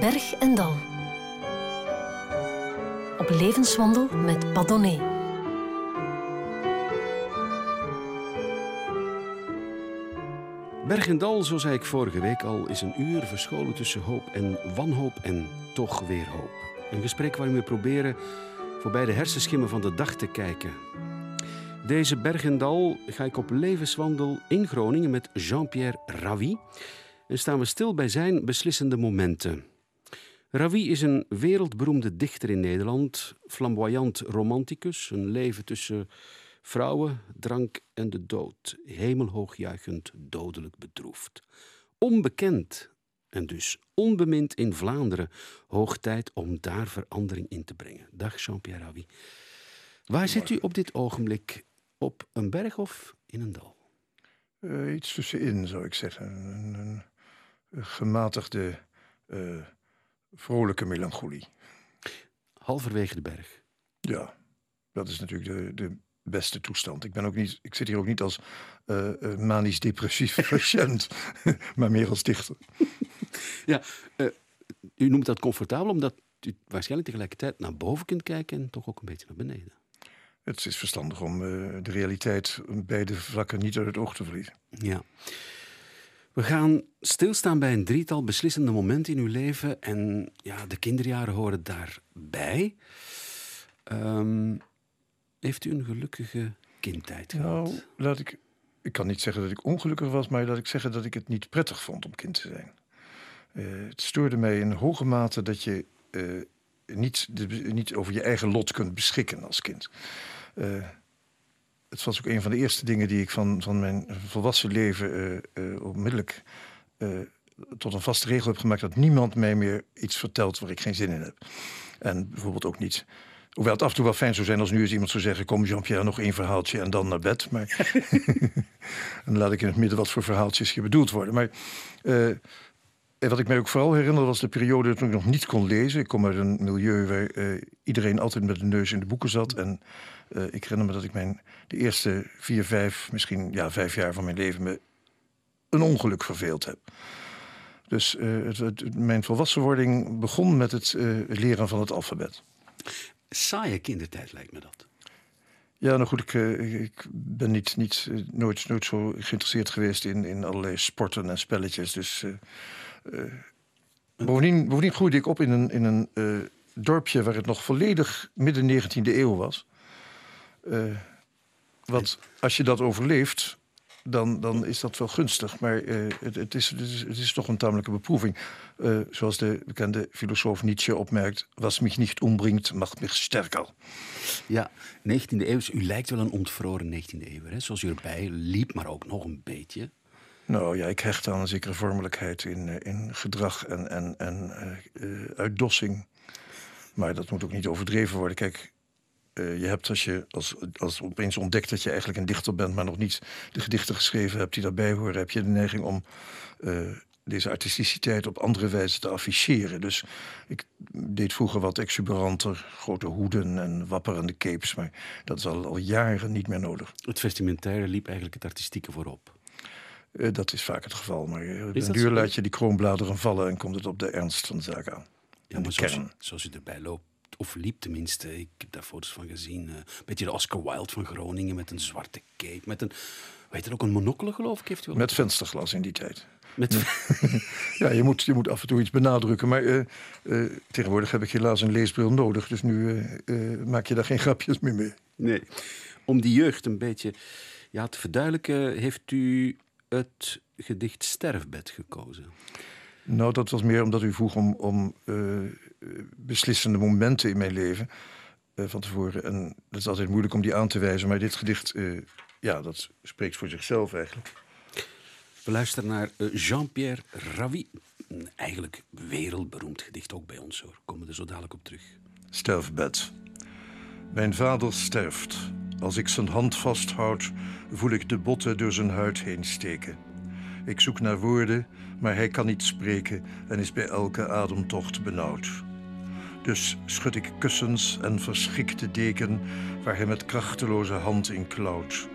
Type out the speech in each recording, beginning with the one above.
Berg en Dal. Op levenswandel met Padonnet. Berg en Dal, zo zei ik vorige week al, is een uur verscholen tussen hoop en wanhoop en toch weer hoop. Een gesprek waarin we proberen voorbij de hersenschimmen van de dag te kijken. Deze Berg en Dal ga ik op levenswandel in Groningen met Jean-Pierre Ravi en staan we stil bij zijn beslissende momenten. Ravi is een wereldberoemde dichter in Nederland, flamboyant romanticus, een leven tussen vrouwen, drank en de dood, hemelhoog juichend, dodelijk bedroefd. Onbekend en dus onbemind in Vlaanderen, hoog tijd om daar verandering in te brengen. Dag Jean-Pierre Ravi. Waar zit u op dit ogenblik? Op een berg of in een dal? Uh, iets tussenin, zou ik zeggen. Een, een, een gematigde, uh, vrolijke melancholie. Halverwege de berg? Ja, dat is natuurlijk de, de beste toestand. Ik, ben ook niet, ik zit hier ook niet als uh, manisch-depressief patiënt, maar meer als dichter. Ja, u noemt dat comfortabel omdat u waarschijnlijk tegelijkertijd naar boven kunt kijken en toch ook een beetje naar beneden. Het is verstandig om uh, de realiteit beide vlakken niet uit het oog te verliezen. Ja. We gaan stilstaan bij een drietal beslissende momenten in uw leven. En ja, de kinderjaren horen daarbij. Um, heeft u een gelukkige kindtijd gehad? Nou, laat ik... Ik kan niet zeggen dat ik ongelukkig was, maar laat ik zeggen dat ik het niet prettig vond om kind te zijn. Uh, het stoorde mij in hoge mate dat je uh, niet, de, niet over je eigen lot kunt beschikken als kind. Uh, het was ook een van de eerste dingen die ik van, van mijn volwassen leven uh, onmiddellijk tot een vaste regel heb gemaakt: dat niemand mij meer iets vertelt waar ik geen zin in heb. En bijvoorbeeld ook niet. Hoewel het af en toe wel fijn zou zijn als nu eens iemand zou zeggen: Kom, Jean-Pierre, nog één verhaaltje en dan naar bed. Maar dan laat ik in het midden wat voor verhaaltjes hier bedoeld worden. Maar wat ik mij ook vooral herinner was de periode toen ik nog niet kon lezen. Ik kom uit een milieu waar uh, iedereen altijd met de neus in de boeken zat. En uh, ik herinner me dat ik mijn de eerste vier, vijf, misschien ja, vijf jaar van mijn leven me een ongeluk verveeld heb. Dus uh, het, het, mijn volwassenwording begon met het leren van het alfabet. Saaie kindertijd lijkt me dat. Ja, nou goed, ik, ik ben niet, niet, nooit, nooit zo geïnteresseerd geweest in, in allerlei sporten en spelletjes. Dus bovendien, bovendien groeide ik op in een, in een dorpje waar het nog volledig midden 19e eeuw was. Uh, wat, als je dat overleeft, dan, dan is dat wel gunstig. Maar het, het, is, het, is, het is toch een tamelijke beproeving. zoals de bekende filosoof Nietzsche opmerkt... was mich niet umbringt, mag mich sterker. Ja, 19e eeuw. U lijkt wel een ontvroren 19e eeuw. Hè? Zoals u erbij liep, maar ook nog een beetje. Nou ja, ik hecht aan een zekere vormelijkheid in, eh, in gedrag en, en, en uh, uitdossing. Maar dat moet ook niet overdreven worden. Kijk, uh, je hebt als je als, als opeens ontdekt dat je eigenlijk een dichter bent, maar nog niet de gedichten geschreven hebt die daarbij horen, heb je de neiging om uh, deze artisticiteit op andere wijze te afficheren. Dus ik deed vroeger wat exuberanter, grote hoeden en wapperende capes, maar dat is al, al jaren niet meer nodig. Het vestimentaire liep eigenlijk het artistieke voorop. Uh, dat is vaak het geval. Maar op duur laat je die kroonbladeren vallen en komt het op de ernst van de zaak aan. Ja, maar zoals, zoals, u erbij loopt, of liep tenminste, ik heb daar foto's van gezien. Uh, een beetje de Oscar Wilde van Groningen met een zwarte cape. Met een, weet je ook, een monocle geloof ik? Heeft u wel met vensterglas in die tijd. Met... ja, je moet, je moet af en toe iets benadrukken. Maar tegenwoordig heb ik helaas een leesbril nodig. Dus nu maak je daar geen grapjes meer mee. Nee. Om die jeugd een beetje ja, te verduidelijken, heeft u het gedicht Sterfbed gekozen? Nou, dat was meer omdat u vroeg om, om beslissende momenten in mijn leven uh, van tevoren. En dat is altijd moeilijk om die aan te wijzen. Maar dit gedicht, uh, ja, dat spreekt voor zichzelf eigenlijk. We luisteren naar Jean-Pierre Ravi. Een eigenlijk wereldberoemd gedicht, ook bij ons hoor. Komen we er zo dadelijk op terug. Sterfbed. Mijn vader sterft. Als ik zijn hand vasthoud, voel ik de botten door zijn huid heen steken. Ik zoek naar woorden, maar hij kan niet spreken en is bij elke ademtocht benauwd. Dus schud ik kussens en verschik de deken waar hij met krachteloze hand in klauwt.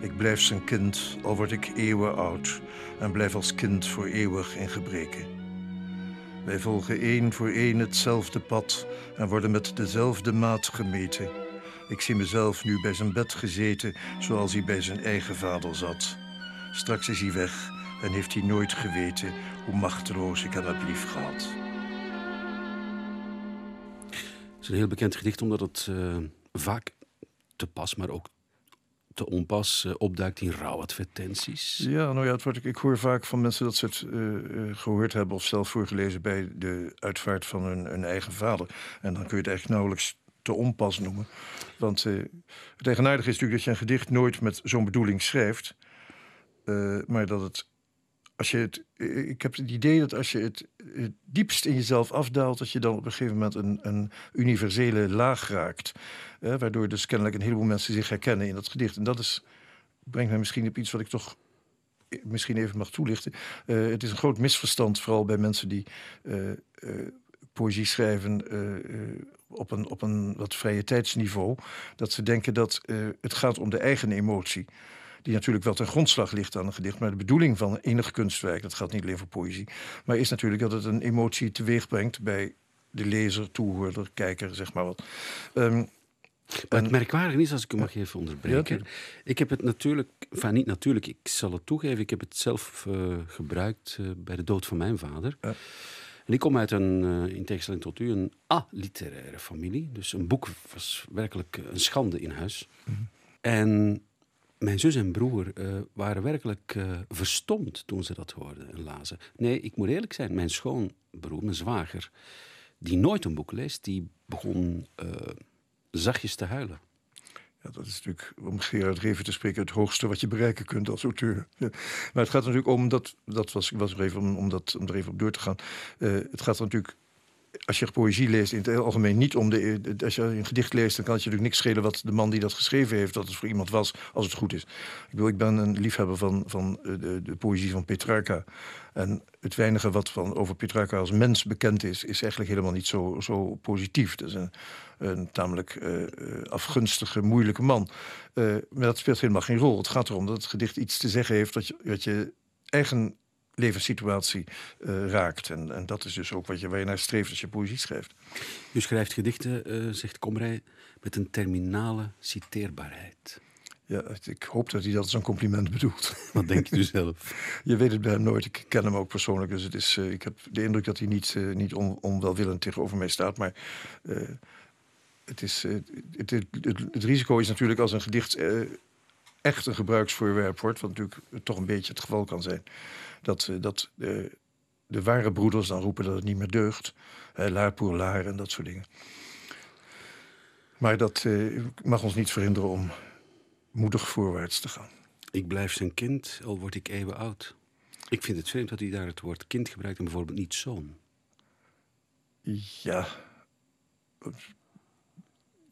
Ik blijf zijn kind, al word ik eeuwen oud, en blijf als kind voor eeuwig in gebreken. Wij volgen één voor één hetzelfde pad en worden met dezelfde maat gemeten. Ik zie mezelf nu bij zijn bed gezeten, zoals hij bij zijn eigen vader zat. Straks is hij weg en heeft hij nooit geweten hoe machteloos ik hem heb lief gehad. Is een heel bekend gedicht omdat het uh, vaak te pas, maar ook te onpas uh, opduikt in rouwadvertenties. Ja, nou ja, het wordt, ik hoor vaak van mensen dat ze het uh, gehoord hebben of zelf voorgelezen bij de uitvaart van hun, eigen vader. En dan kun je het eigenlijk nauwelijks te onpas noemen. Want het eigenaardige is natuurlijk dat je een gedicht nooit met zo'n bedoeling schrijft. maar dat het als je het, ik heb het idee dat als je het, diepst in jezelf afdaalt, dat je dan op een gegeven moment een, een universele laag raakt. waardoor dus kennelijk een heleboel mensen zich herkennen in dat gedicht. En dat is, brengt mij misschien op iets wat ik toch misschien even mag toelichten. Uh, het is een groot misverstand, vooral bij mensen die poëzie schrijven op, een, op een wat vrije tijdsniveau. Dat ze denken dat het gaat om de eigen emotie die natuurlijk wel ten grondslag ligt aan een gedicht. Maar de bedoeling van enig kunstwerk, dat gaat niet alleen voor poëzie, maar is natuurlijk dat het een emotie teweeg brengt bij de lezer, toehoorder, kijker, zeg maar wat. Um, maar het merkwaardige is, als ik u mag even onderbreken. ik heb het natuurlijk, enfin niet natuurlijk, ik zal het toegeven, ik heb het zelf uh, gebruikt uh, bij de dood van mijn vader. Ja. En ik kom uit een, uh, in tegenstelling tot u, een a-literaire familie. Dus een boek was werkelijk een schande in huis. Mm -hmm. En mijn zus en broer uh, waren werkelijk uh, verstomd toen ze dat hoorden en lazen. Nee, ik moet eerlijk zijn, mijn schoonbroer, mijn zwager, die nooit een boek leest, die begon uh, zachtjes te huilen. Ja, dat is natuurlijk, om Gerard Reven te spreken, het hoogste wat je bereiken kunt als auteur. Maar het gaat natuurlijk om, dat, dat was, was er even om, om, dat, om er even op door te gaan. het gaat er natuurlijk als je poëzie leest in het algemeen niet om de. Als je een gedicht leest, dan kan het je natuurlijk niks schelen wat de man die dat geschreven heeft, dat het voor iemand was, als het goed is. Ik, bedoel, ik ben een liefhebber van, van eh, de, de poëzie van Petrarca. En het weinige wat van, over Petrarca als mens bekend is, is eigenlijk helemaal niet zo, zo positief. Dat is een, een tamelijk uh, afgunstige, moeilijke man. Maar dat speelt helemaal geen rol. Het gaat erom dat het gedicht iets te zeggen heeft wat je, wat je eigen levenssituatie uh, raakt. En, en dat is dus ook wat je, waar je naar streeft als je poëzie schrijft. U schrijft gedichten, uh, zegt Komrij, met een terminale citeerbaarheid. Ja, ik hoop dat hij dat als een compliment bedoelt. Wat denk je zelf? je weet het bij hem nooit. Ik ken hem ook persoonlijk. Dus het is, uh, ik heb de indruk dat hij niet, niet on, onwelwillend tegenover mij staat. Maar het, is, het, het, het, het, risico is natuurlijk als een gedicht echt een gebruiksvoorwerp wordt. Wat natuurlijk toch een beetje het geval kan zijn dat, eh, dat de, eh, de ware broeders dan roepen dat het niet meer deugt. Uh, laar pour laar en dat soort dingen. Maar dat uh, mag ons niet verhinderen om moedig voorwaarts te gaan. Ik blijf zijn kind, al word ik eeuwen oud. Ik vind het vreemd dat hij daar het woord kind gebruikt en bijvoorbeeld niet zoon. Ja.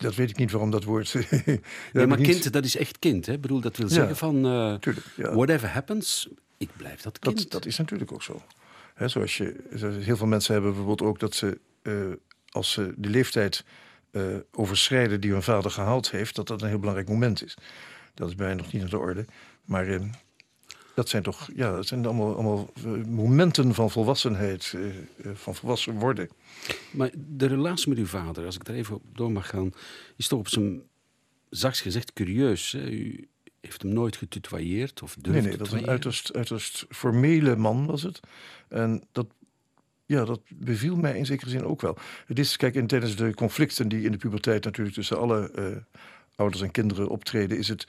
Dat weet ik niet waarom dat woord. nee, maar kind, dat is echt kind. Hè? Ik bedoel, dat wil zeggen van. Uh, tuurlijk, ja. Whatever happens, ik blijf dat kind. Dat, dat is natuurlijk ook zo. He, zoals je, heel veel mensen hebben bijvoorbeeld ook dat ze, uh, als ze de leeftijd uh, overschrijden die hun vader gehaald heeft, dat dat een heel belangrijk moment is. Dat is bijna nog niet aan de orde. Maar uh, dat zijn toch, ja, dat zijn allemaal, allemaal momenten van volwassenheid, van volwassen worden. Maar de relatie met uw vader, als ik daar even op door mag gaan, is toch op zijn zachts gezegd curieus. Hè? U, heeft hem nooit getutoyeerd of durfde Nee, nee, dat is een uiterst, uiterst formele man was het. En dat, ja, dat beviel mij in zekere zin ook wel. Het is, kijk, in, tijdens de conflicten die in de puberteit natuurlijk tussen alle uh, ouders en kinderen optreden, is het,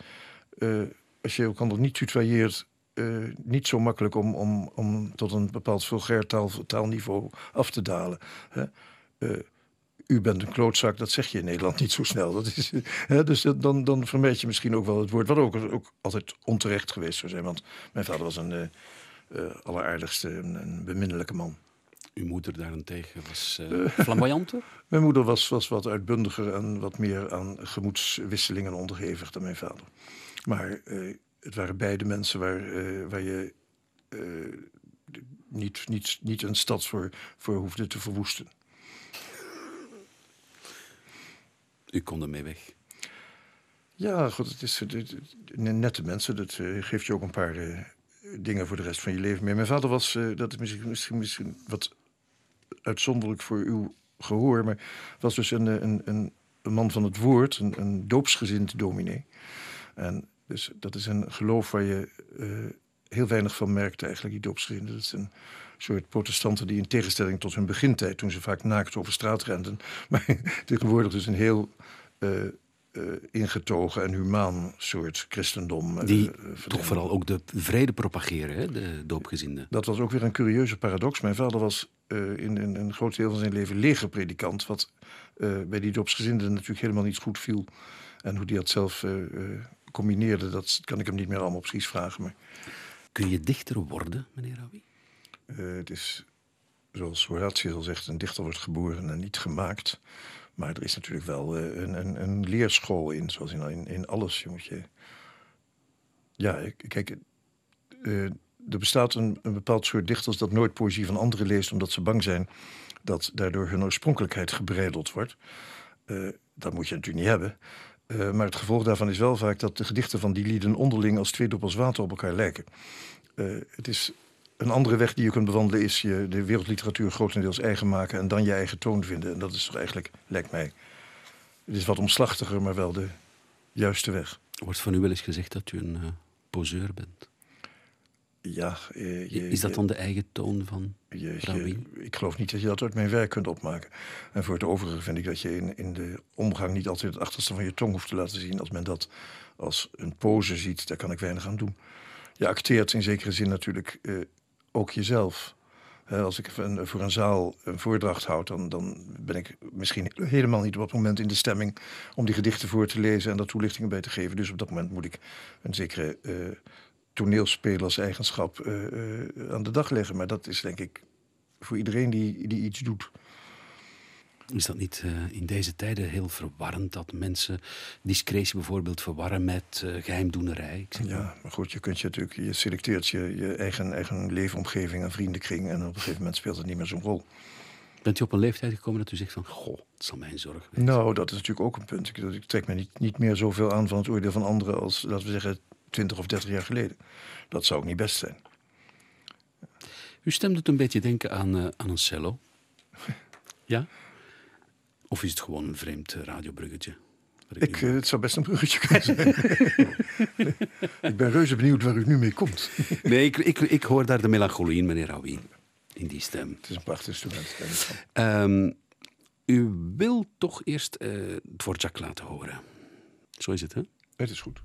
uh, als je elkaar niet tutoyeert, uh, niet zo makkelijk om, om, om tot een bepaald vulgair taal, taalniveau af te dalen. Hè? u bent een klootzak, dat zeg je in Nederland niet zo snel. Dat is, hè, dus dan, dan vermijd je misschien ook wel het woord, wat ook, ook altijd onterecht geweest zou zijn. Want mijn vader was een uh, uh, alleraardigste, een, een, beminnelijke man. Uw moeder daarentegen was uh, flamboyanter? mijn moeder was, was wat uitbundiger en wat meer aan gemoedswisselingen onderhevig dan mijn vader. Maar het waren beide mensen waar, waar je niet, niet, niet een stad voor, voor hoefde te verwoesten. U kon ermee weg. Ja, goed, het is nette mensen. Dat uh, geeft je ook een paar uh, dingen voor de rest van je leven mee. Mijn vader was, uh, dat is misschien, misschien, misschien wat uitzonderlijk voor uw gehoor, maar was dus een, een, een, een man van het woord, een, een doopsgezind dominee. En dus dat is een geloof waar je uh, heel weinig van merkt eigenlijk, die doopsgezinden. Dat is een soort protestanten die in tegenstelling tot hun begintijd, toen ze vaak naakt over straat renden, maar tegenwoordig dus een heel uh, uh, ingetogen en humaan soort christendom. Die toch vooral ook de vrede propageren, hè, de doopgezinden. Dat was ook weer een curieuze paradox. Mijn vader was in, in, een groot deel van zijn leven legerpredikant, wat bij die doopsgezinden natuurlijk helemaal niet goed viel. En hoe die dat zelf combineerde, dat kan ik hem niet meer allemaal precies vragen. Maar... Kun je dichter worden, meneer Rawi? Uh, het is, zoals Horatius al zegt, een dichter wordt geboren en niet gemaakt. Maar er is natuurlijk wel uh, een, een, een, leerschool in, zoals in, in, alles. Je moet je... Ja, kijk, uh, er bestaat een, een bepaald soort dichters dat nooit poëzie van anderen leest, omdat ze bang zijn dat daardoor hun oorspronkelijkheid gebreideld wordt. dat moet je natuurlijk niet hebben. Uh, maar het gevolg daarvan is wel vaak dat de gedichten van die lieden onderling als twee druppels water op elkaar lijken. Uh, het is een andere weg die je kunt bewandelen, is je de wereldliteratuur grotendeels eigen maken en dan je eigen toon vinden. En dat is toch eigenlijk, lijkt mij, het is wat omslachtiger, maar wel de juiste weg. Wordt van u wel eens gezegd dat u een uh, poseur bent? Ja. Eh, je, is dat dan de eigen toon van je, Ik geloof niet dat je dat uit mijn werk kunt opmaken. En voor het overige vind ik dat je in, in de omgang niet altijd het achterste van je tong hoeft te laten zien. Als men dat als een pose ziet, daar kan ik weinig aan doen. Je acteert in zekere zin natuurlijk uh, ook jezelf. als ik een, voor een zaal een voordracht houd, dan, dan ben ik misschien helemaal niet op dat moment in de stemming om die gedichten voor te lezen en daar toelichtingen bij te geven. Dus op dat moment moet ik een zekere uh, toneelspelerseigenschap uh, uh, aan de dag leggen. Maar dat is denk ik voor iedereen die, die iets doet. Is dat niet uh, in deze tijden heel verwarrend dat mensen discretie bijvoorbeeld verwarren met uh, geheimdoenerij? ja, maar goed, je kunt je natuurlijk, je selecteert je, je eigen, eigen leefomgeving en vriendenkring en op een gegeven moment speelt het niet meer zo'n rol. Bent u op een leeftijd gekomen dat u zegt van, goh, het zal mijn zorg zijn? Nou, dat is natuurlijk ook een punt. Ik, ik trek me niet, niet meer zoveel aan van het oordeel van anderen als, laten we zeggen, 20 of 30 jaar geleden. Dat zou ook niet best zijn. U stemde het een beetje denken aan, uh, aan een cello. ja? Of is het gewoon een vreemd radiobruggetje? Ik, uh, het zou best een bruggetje kunnen zijn. ik ben reuze benieuwd waar u nu mee komt. nee, ik, ik, ik hoor daar de melancholie in, meneer Rauwien. In die stem. Het is een prachtig instrument. Um, u wil toch eerst uh, Dvorak laten horen. Zo is het, hè? Het is goed.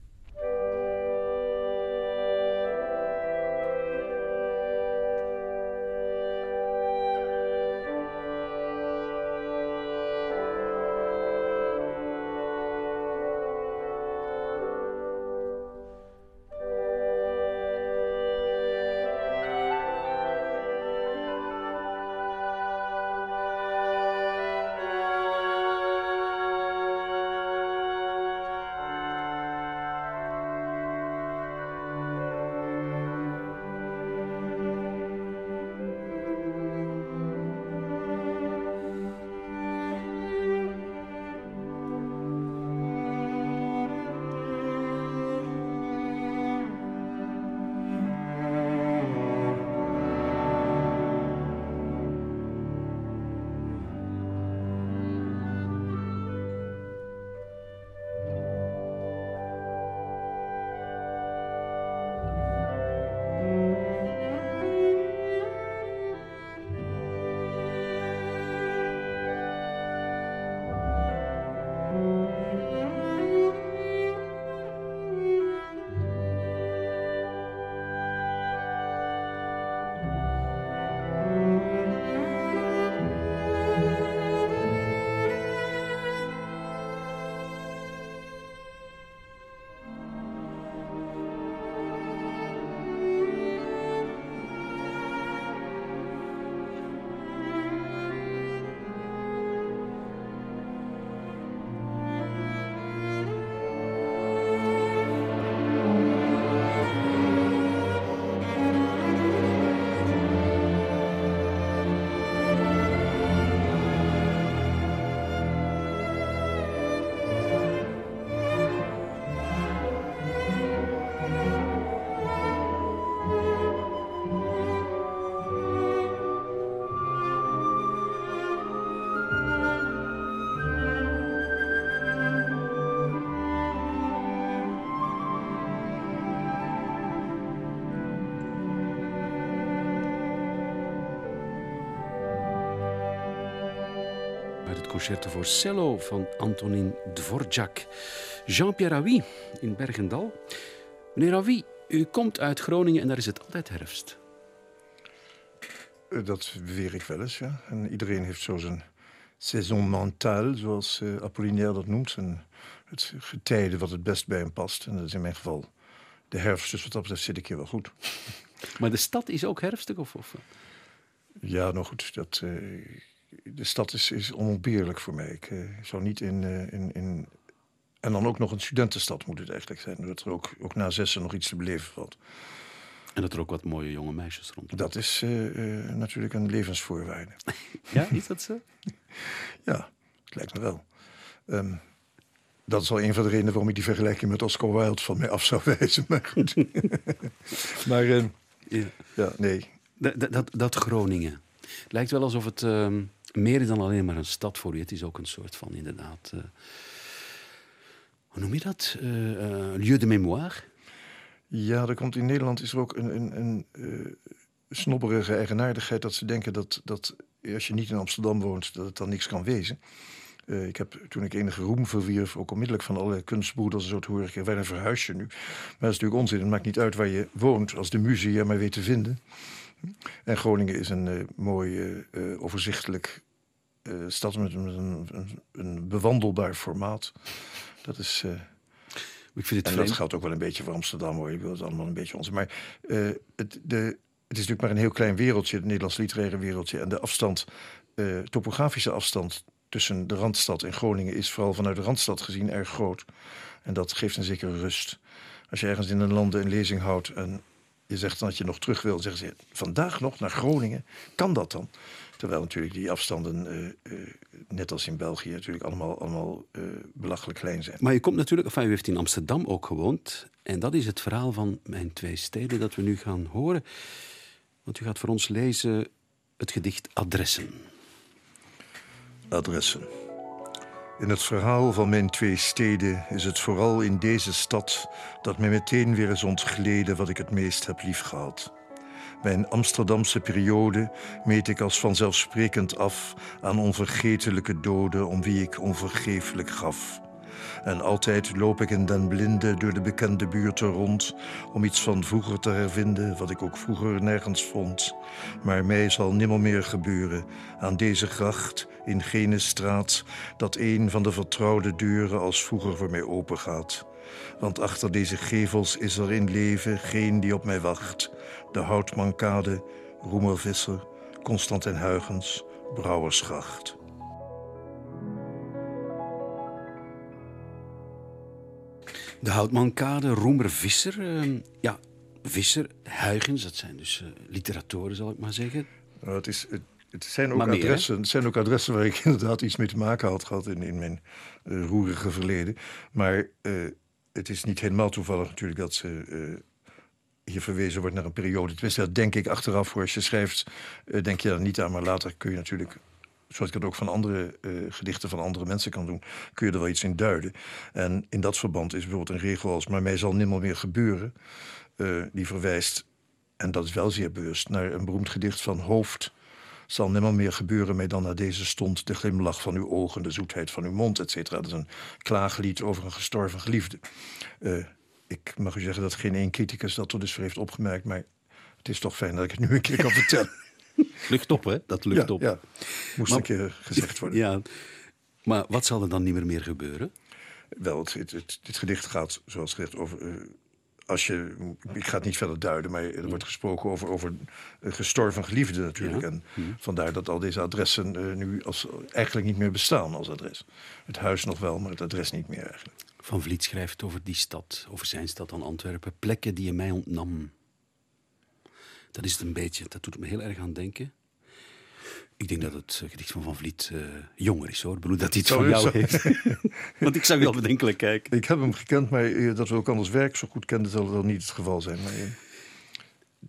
Concerto voor cello van Antonin Dvorak. Jean-Pierre Ravi in Bergendal. Meneer Ravi, u komt uit Groningen en daar is het altijd herfst. Eh, Dat beweer ik wel eens, ja. En iedereen heeft zo zijn saison mentale, zoals eh, Apollinaire dat noemt. En het getijde wat het best bij hem past. En dat is in mijn geval de herfst. Dus wat dat betreft zit ik hier wel goed. Maar de stad is ook herfstig? Of, of? Ja, nou goed, dat, eh, de stad is, is onontbeerlijk voor mij. Ik eh, zou niet in, eh, in, in... En dan ook nog een studentenstad moet het eigenlijk zijn. Dat er ook, ook na zessen nog iets te beleven valt. En dat er ook wat mooie jonge meisjes rond. Dat is eh, natuurlijk een levensvoorwaarde. Ja, is dat zo? Ja, het lijkt me wel. Ehm, dat is al een van de redenen waarom ik die vergelijking met Oscar Wilde van mij af zou wijzen. Maar goed. maar eh, Ja. ja, nee. Dat, dat, dat Groningen. Lijkt wel alsof het ehm, meer is dan alleen maar een stad voor u. Het is ook een soort van, inderdaad... eh, hoe noem je dat? Eh, lieu de mémoire. Ja, komt in Nederland is er ook een, een, een snobberige eigenaardigheid dat ze denken dat, dat als je niet in Amsterdam woont, dat het dan niks kan wezen. Ik heb toen ik enige roem verwierf, ook onmiddellijk van alle kunstbroeders en zo te horen waar verhuis je nu? Maar dat is natuurlijk onzin. Het maakt niet uit waar je woont, als de muze je maar weet te vinden. En Groningen is een eh, mooi, eh, eh, overzichtelijk stad met, een- een, bewandelbaar formaat. Dat is. Ik vind het en dat geldt ook wel een beetje voor Amsterdam hoor. Ik wil het allemaal een beetje onze. Maar het, de, het is natuurlijk maar een heel klein wereldje, het Nederlands literaire wereldje. En de afstand, topografische afstand tussen de Randstad en Groningen is vooral vanuit de Randstad gezien erg groot. En dat geeft een zekere rust. Als je ergens in een landen een lezing houdt en je zegt dan dat je nog terug wil, zeggen ze vandaag nog naar Groningen. Kan dat dan? Terwijl natuurlijk die afstanden, eh, eh, net als in België, natuurlijk allemaal, allemaal eh, belachelijk klein zijn. Maar je komt natuurlijk, enfin, u heeft in Amsterdam ook gewoond. En dat is het verhaal van mijn twee steden dat we nu gaan horen. Want u gaat voor ons lezen het gedicht Adressen. adressen. In het verhaal van mijn twee steden is het vooral in deze stad dat mij meteen weer is ontgleden wat ik het meest heb liefgehad. Mijn Amsterdamse periode meet ik als vanzelfsprekend af aan onvergetelijke doden om wie ik onvergeeflijk gaf. En altijd loop ik in den blinde door de bekende buurten rond om iets van vroeger te hervinden wat ik ook vroeger nergens vond. Maar mij zal nimmer meer gebeuren aan deze gracht in gene straat dat een van de vertrouwde deuren als vroeger voor mij opengaat. Want achter deze gevels is er in leven geen die op mij wacht. De Houtmankade, Roemervisser, Constantin Huygens, Brouwersgracht. De Houtmankade, Roemer Visser. eh, ja, Visser, Huygens, dat zijn dus eh, literatoren, zal ik maar zeggen. Nou, het, is, het, het zijn ook hè? adressen, het zijn ook adressen waar ik inderdaad iets mee te maken had gehad in, in mijn eh, roerige verleden. Maar eh, het is niet helemaal toevallig natuurlijk dat ze hier verwezen wordt naar een periode. Tenminste, dat denk ik achteraf voor als je schrijft, denk je daar niet aan. Maar later kun je natuurlijk, zoals ik het ook van andere eh, gedichten van andere mensen kan doen, kun je er wel iets in duiden. En in dat verband is bijvoorbeeld een regel als, maar mij zal nimmer meer gebeuren, eh, die verwijst, en dat is wel zeer bewust, naar een beroemd gedicht van Hoofd zal nimmer meer gebeuren mij dan naar deze stond de glimlach van uw ogen, de zoetheid van uw mond, et cetera. Dat is een klaaglied over een gestorven geliefde. Eh, ik mag u zeggen dat geen één criticus dat tot dusver heeft opgemerkt, maar het is toch fijn dat ik het nu een keer kan vertellen. Lucht op, hè? Dat lucht ja, op. ja, moest Maar- een keer gezegd worden. Ja. Maar wat zal er dan niet meer, meer gebeuren? Wel, het, het, het- dit gedicht gaat, zoals gezegd, over. eh, als je, ik ga het niet verder duiden, maar er wordt gesproken over, over gestorven geliefde natuurlijk. Ja. En vandaar dat al deze adressen eh, nu als, eigenlijk niet meer bestaan als adres. Het huis nog wel, maar het adres niet meer eigenlijk. Van Vliet schrijft over die stad, over zijn stad dan Antwerpen. Plekken die je mij ontnam. Dat is het een beetje, dat doet me heel erg aan denken. Ik denk dat het eh, gedicht van Van Vliet eh, jonger is hoor. Ik bedoel dat hij het Zou van jou heeft. Want ik zag je al bedenkelijk kijken. Ik heb hem gekend, maar eh, dat we ook anders werk zo goed kenden, zal wel niet het geval zijn. Maar,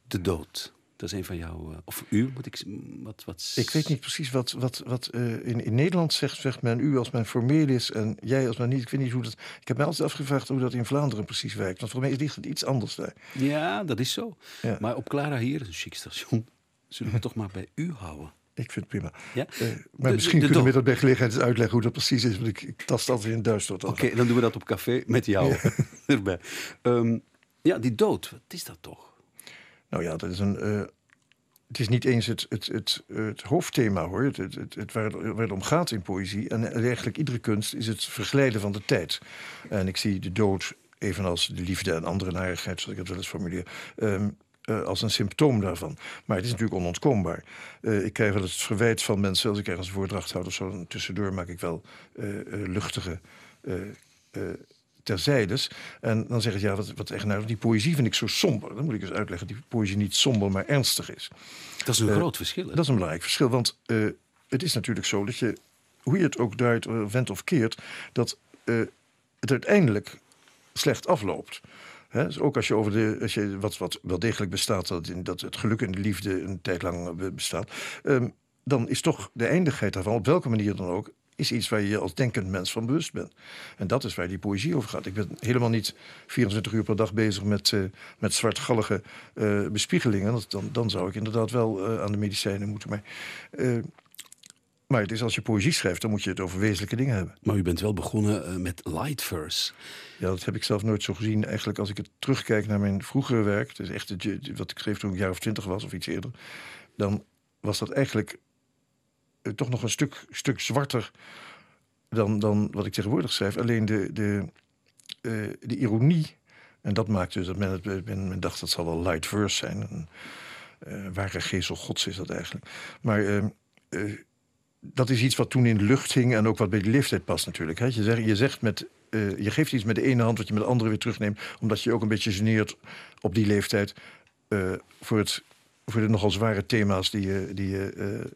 De dood. Dat is een van jouw. eh, of u moet ik. z- Wat, wat... ik weet niet precies wat, wat, wat eh, in, in Nederland zegt, zegt men u als men formeel is en jij als men niet. Ik weet niet hoe dat. Ik heb me altijd afgevraagd hoe dat in Vlaanderen precies werkt. Want voor mij ligt het iets anders daar. Ja, dat is zo. Ja. Maar op Clara hier, een chic station, zullen we toch maar bij u houden. Ik vind het prima. Ja? Uh, maar De- misschien de kunnen we dat bij gelegenheid eens uitleggen hoe dat precies is. Want ik, ik tast altijd in duister. Oké, dan doen we dat op café met jou erbij. Ehm, ja, die dood, wat is dat toch? Nou ja, dat is een. eh, het is niet eens het, het, het, het hoofdthema hoor. Het, het, het, waar, het, om gaat in poëzie. En eigenlijk iedere kunst is het verglijden van de tijd. En ik zie de dood, evenals de liefde en andere narigheid, zoals ik het wel eens formuleer. ehm, eh, als een symptoom daarvan. Maar het is natuurlijk onontkoombaar. Eh, ik krijg wel het verwijt van mensen, als ik ergens een voordracht houd of zo, tussendoor maak ik wel luchtige terzijdes. En dan zeg ik, ja, wat, wat echt nou, die poëzie vind ik zo somber. Dan moet ik eens uitleggen dat die poëzie niet somber, maar ernstig is. Dat is een Eh, groot verschil. hè? Dat is een belangrijk verschil, want eh, het is natuurlijk zo dat je, hoe je het ook draait, eh, wendt of keert, dat het uiteindelijk slecht afloopt. Dus ook als je over de, als je wat, wat wel degelijk bestaat, dat, in, dat het geluk en de liefde een tijd lang be- bestaat, ehm, dan is toch de eindigheid daarvan, op welke manier dan ook, is iets waar je je als denkend mens van bewust bent. En dat is waar die poëzie over gaat. Ik ben helemaal niet 24 uur per dag bezig met, eh, met zwartgallige eh, bespiegelingen. Dat- Dan, dan zou ik inderdaad wel eh, aan de medicijnen moeten. Maar, maar het is als je poëzie schrijft, dan moet je het over wezenlijke dingen hebben. Maar u bent wel begonnen met light verse. Ja, dat heb ik zelf nooit zo gezien. Eigenlijk als ik het terugkijk naar mijn vroegere werk, is echt het, wat ik schreef toen ik een jaar of twintig was of iets eerder, dan was dat eigenlijk toch nog een stuk, stuk zwarter dan, dan wat ik tegenwoordig schrijf. Alleen de, de, eh, de ironie, en dat maakt dus dat men, het, men, men dacht dat zal wel light verse zijn. Een, eh, ware geestel gods is dat eigenlijk. Maar eh, eh, dat is iets wat toen in de lucht hing en ook wat bij de leeftijd past natuurlijk. Hè. Je, zegt, je, zegt met, eh, je geeft iets met de ene hand wat je met de andere weer terugneemt, omdat je ook een beetje geneert op die leeftijd eh, voor, het, voor de nogal zware thema's die je, die je eh,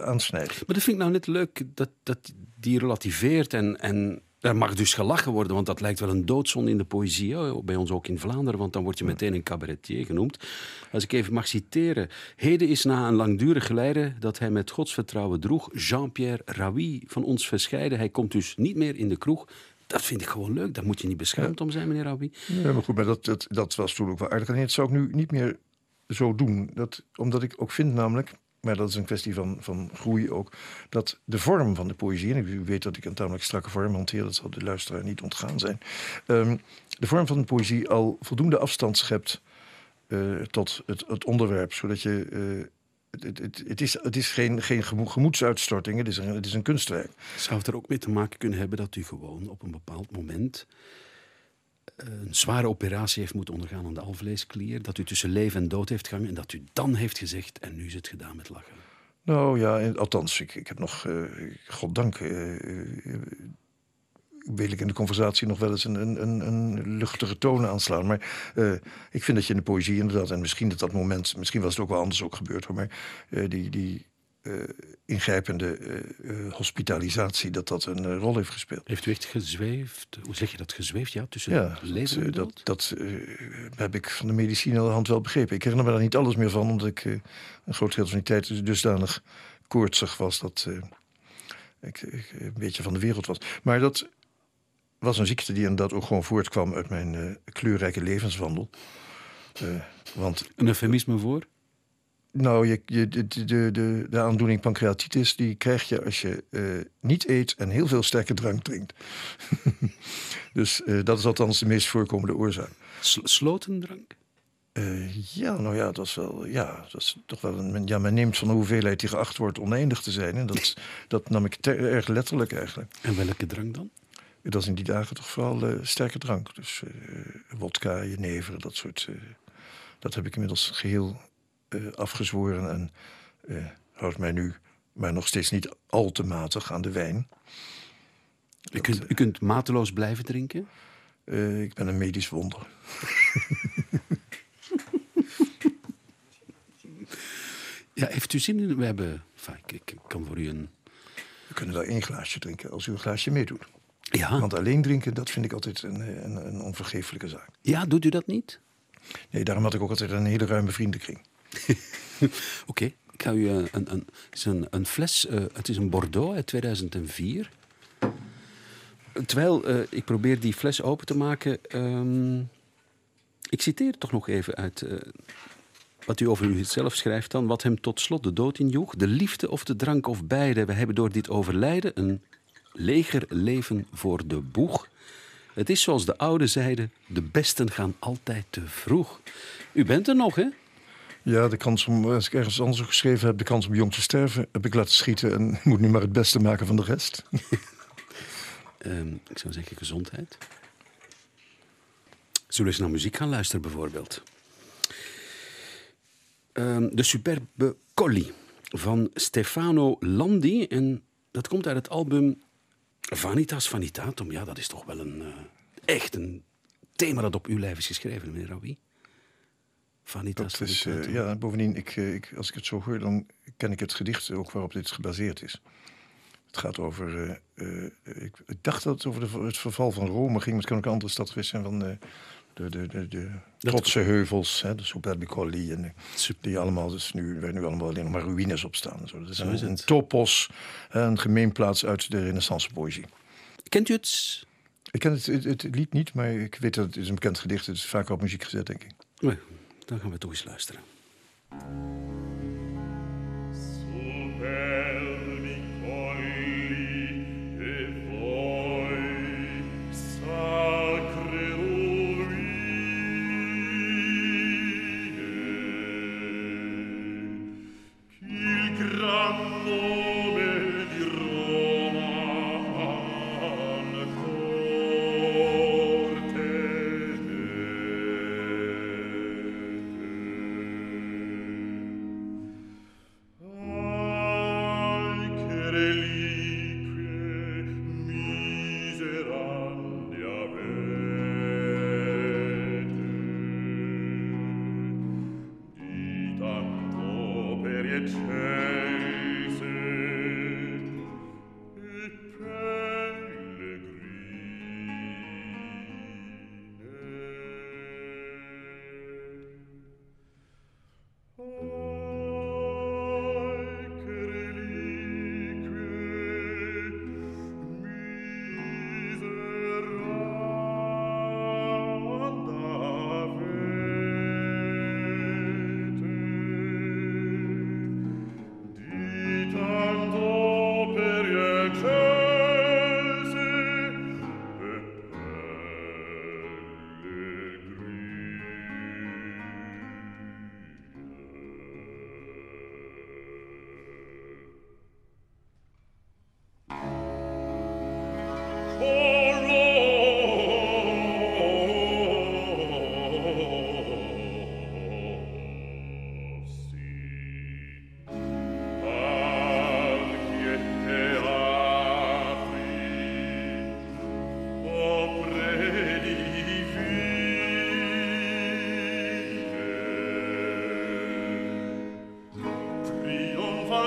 aansnijdt. Maar dat vind ik nou net leuk, dat, dat die relativeert en, en er mag dus gelachen worden, want dat lijkt wel een doodzonde in de poëzie, bij ons ook in Vlaanderen, want dan word je meteen een cabaretier genoemd. Als ik even mag citeren. Heden is na een langdurig geleide dat hij met godsvertrouwen droeg, Jean-Pierre Raoui van ons verscheiden. Hij komt dus niet meer in de kroeg. Dat vind ik gewoon leuk, daar moet je niet beschaamd om zijn, meneer Raoui. Ja, maar goed, maar dat, dat, dat was toen ook wel aardig. En dat zou ik nu niet meer zo doen. Dat, omdat ik ook vind namelijk, maar dat is een kwestie van, van groei ook, dat de vorm van de poëzie, en u weet dat ik een tamelijk strakke vorm hanteer, dat zal de luisteraar niet ontgaan zijn, ehm, de vorm van de poëzie al voldoende afstand schept eh, tot het, het onderwerp, zodat je... eh, het, het, het, is, het is geen, geen gemo- gemoedsuitstorting, het is, een, het is een kunstwerk. Zou het er ook mee te maken kunnen hebben dat u gewoon op een bepaald moment een zware operatie heeft moeten ondergaan aan de alvleesklier, dat u tussen leven en dood heeft gehangen en dat u dan heeft gezegd en nu is het gedaan met lachen? Nou ja, althans, ik, ik heb nog, eh goddank, eh, wil ik in de conversatie nog wel eens een, een, een, luchtige toon aanslaan. Maar ik vind dat je in de poëzie inderdaad, en misschien dat dat moment, misschien was het ook wel anders ook gebeurd hoor, maar die, die eh, ingrijpende eh, eh, hospitalisatie, dat dat een rol heeft gespeeld. Heeft u echt gezweefd? Hoe zeg je dat? Gezweefd, ja, tussen Ja, leven en dat, dood? dat, heb ik van de medicine aan de hand wel begrepen. Ik herinner me daar niet alles meer van, omdat ik een groot deel van die tijd dus dusdanig koortsig was dat ik, ik een beetje van de wereld was. Maar dat was een ziekte die inderdaad ook gewoon voortkwam uit mijn kleurrijke levenswandel. Eh, want Een eufemisme voor? Nou, je, je, de, de, de, de aandoening pancreatitis die krijg je als je eh, niet eet en heel veel sterke drank drinkt. dus eh, dat is althans de meest voorkomende oorzaak. S- slotendrank? Eh, ja, nou ja, dat is wel, ja, dat is toch wel een, ja, men neemt van de hoeveelheid die geacht wordt oneindig te zijn. En dat, dat nam ik ter- erg letterlijk eigenlijk. En welke drank dan? Dat is in die dagen toch vooral sterke drank. Dus wodka, jenever, dat soort. dat heb ik inmiddels geheel eh, afgezworen en eh houd mij nu, maar nog steeds niet al te matig aan de wijn. U kunt, u kunt mateloos blijven drinken? Eh, ik ben een medisch wonder. Ja, heeft u zin in? We hebben... Enfin, ik, ik kan voor u een... We kunnen wel één glaasje drinken als u een glaasje meedoet. Ja, Want alleen drinken, dat vind ik altijd een, eh, een, een onvergeeflijke zaak. ja doet u dat niet? Nee, daarom had ik ook altijd een hele ruime vriendenkring. Oké, ik ga u eh, een, een, een, een fles, eh, het is een Bordeaux uit 2004. Terwijl eh, ik probeer die fles open te maken, ehm, ik citeer toch nog even uit, wat u over uzelf schrijft dan, wat hem tot slot de dood injoeg, de liefde of de drank of beide. We hebben door dit overlijden een leger leven voor de boeg. Het is zoals de oude zeiden, de besten gaan altijd te vroeg. U bent er nog, hè? Ja, de kans om, als ik ergens anders geschreven heb, de kans om jong te sterven, heb ik laten schieten en moet nu maar het beste maken van de rest. Ehm, ik zou zeggen gezondheid. Zullen we eens naar muziek gaan luisteren, bijvoorbeeld? Ehm, de Superbe Colli van Stefano Landi. En dat komt uit het album Vanitas Vanitatum. Ja, dat is toch wel een, eh, echt een thema dat op uw lijf is geschreven, meneer Rawi. Vanitas Dat is, eh, ja, bovendien, ik, eh, ik, als ik het zo hoor, dan ken ik het gedicht ook waarop dit gebaseerd is. Het gaat over, eh, ik, ik dacht dat het over de, het verval van Rome ging, maar het kan ook een andere stad geweest zijn van eh, de, de, de, de trotse heuvels, hè, de Superbi Colli, en, die allemaal, dus nu, waar nu allemaal alleen nog maar ruïnes op staan. en Zo. Dat is, Zo is een, topos, een gemeenplaats uit de renaissance poëzie. Kent u het? Ik ken het, het, het lied niet, maar ik weet dat het is een bekend gedicht. Het is vaak op muziek gezet, denk ik. Nee, dan gaan we toch eens luisteren. Superbi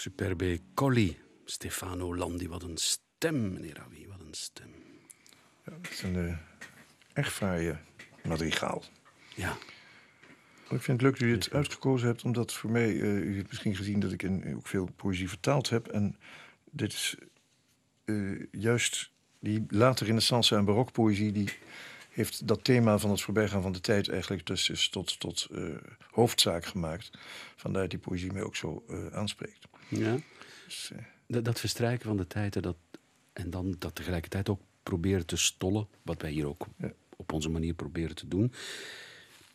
Superbe Colli, Stefano Landi. Wat een stem, meneer Rawi, wat een stem. Ja, het is een eh, echt fraaie madrigaal. Ja, Ik vind het leuk dat u het uitgekozen hebt, omdat voor mij, eh, u heeft misschien gezien dat ik in, ook veel poëzie vertaald heb. En dit is eh, juist die late renaissance en barokpoëzie, die heeft dat thema van het voorbijgaan van de tijd eigenlijk dus is tot, tot eh, hoofdzaak gemaakt. Vandaar dat die poëzie mij ook zo eh, aanspreekt. Ja. Dus, eh, Dat, dat verstrijken van de tijd en dat, en dan dat tegelijkertijd ook proberen te stollen, wat wij hier ook Ja. op onze manier proberen te doen.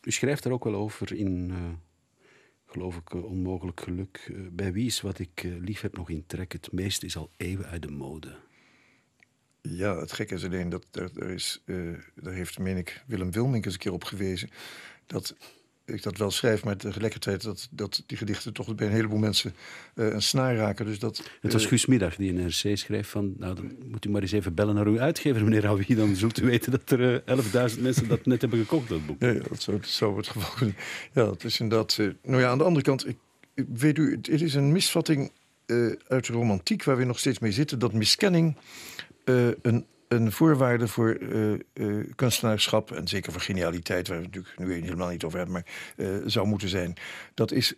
U schrijft er ook wel over in, eh, geloof ik, eh, Onmogelijk Geluk. Bij wie is wat ik lief heb nog in trek? Het meeste is al eeuwen uit de mode. Ja, het gekke is alleen dat er, er is, daar heeft, meen ik, Willem Wilmink eens een keer op gewezen. Dat ik dat wel schrijf, maar tegelijkertijd dat, dat die gedichten toch bij een heleboel mensen eh, een snaar raken. Dus dat, Het was eh, Guus Middag die een RC schreef van... Nou, dan moet u maar eens even bellen naar uw uitgever, meneer Ravi. Dan zult u weten dat er eh, 11.000 mensen dat net hebben gekocht, dat boek. Ja, ja, dat zou, het geval kunnen. Ja, dat is inderdaad. eh, nou ja, aan de andere kant, ik, ik weet u, het, het is een misvatting eh, uit de romantiek waar we nog steeds mee zitten, dat miskenning eh, een, een voorwaarde voor eh, eh, kunstenaarschap en zeker voor genialiteit, waar we natuurlijk nu helemaal niet over hebben, maar eh, zou moeten zijn. Dat is,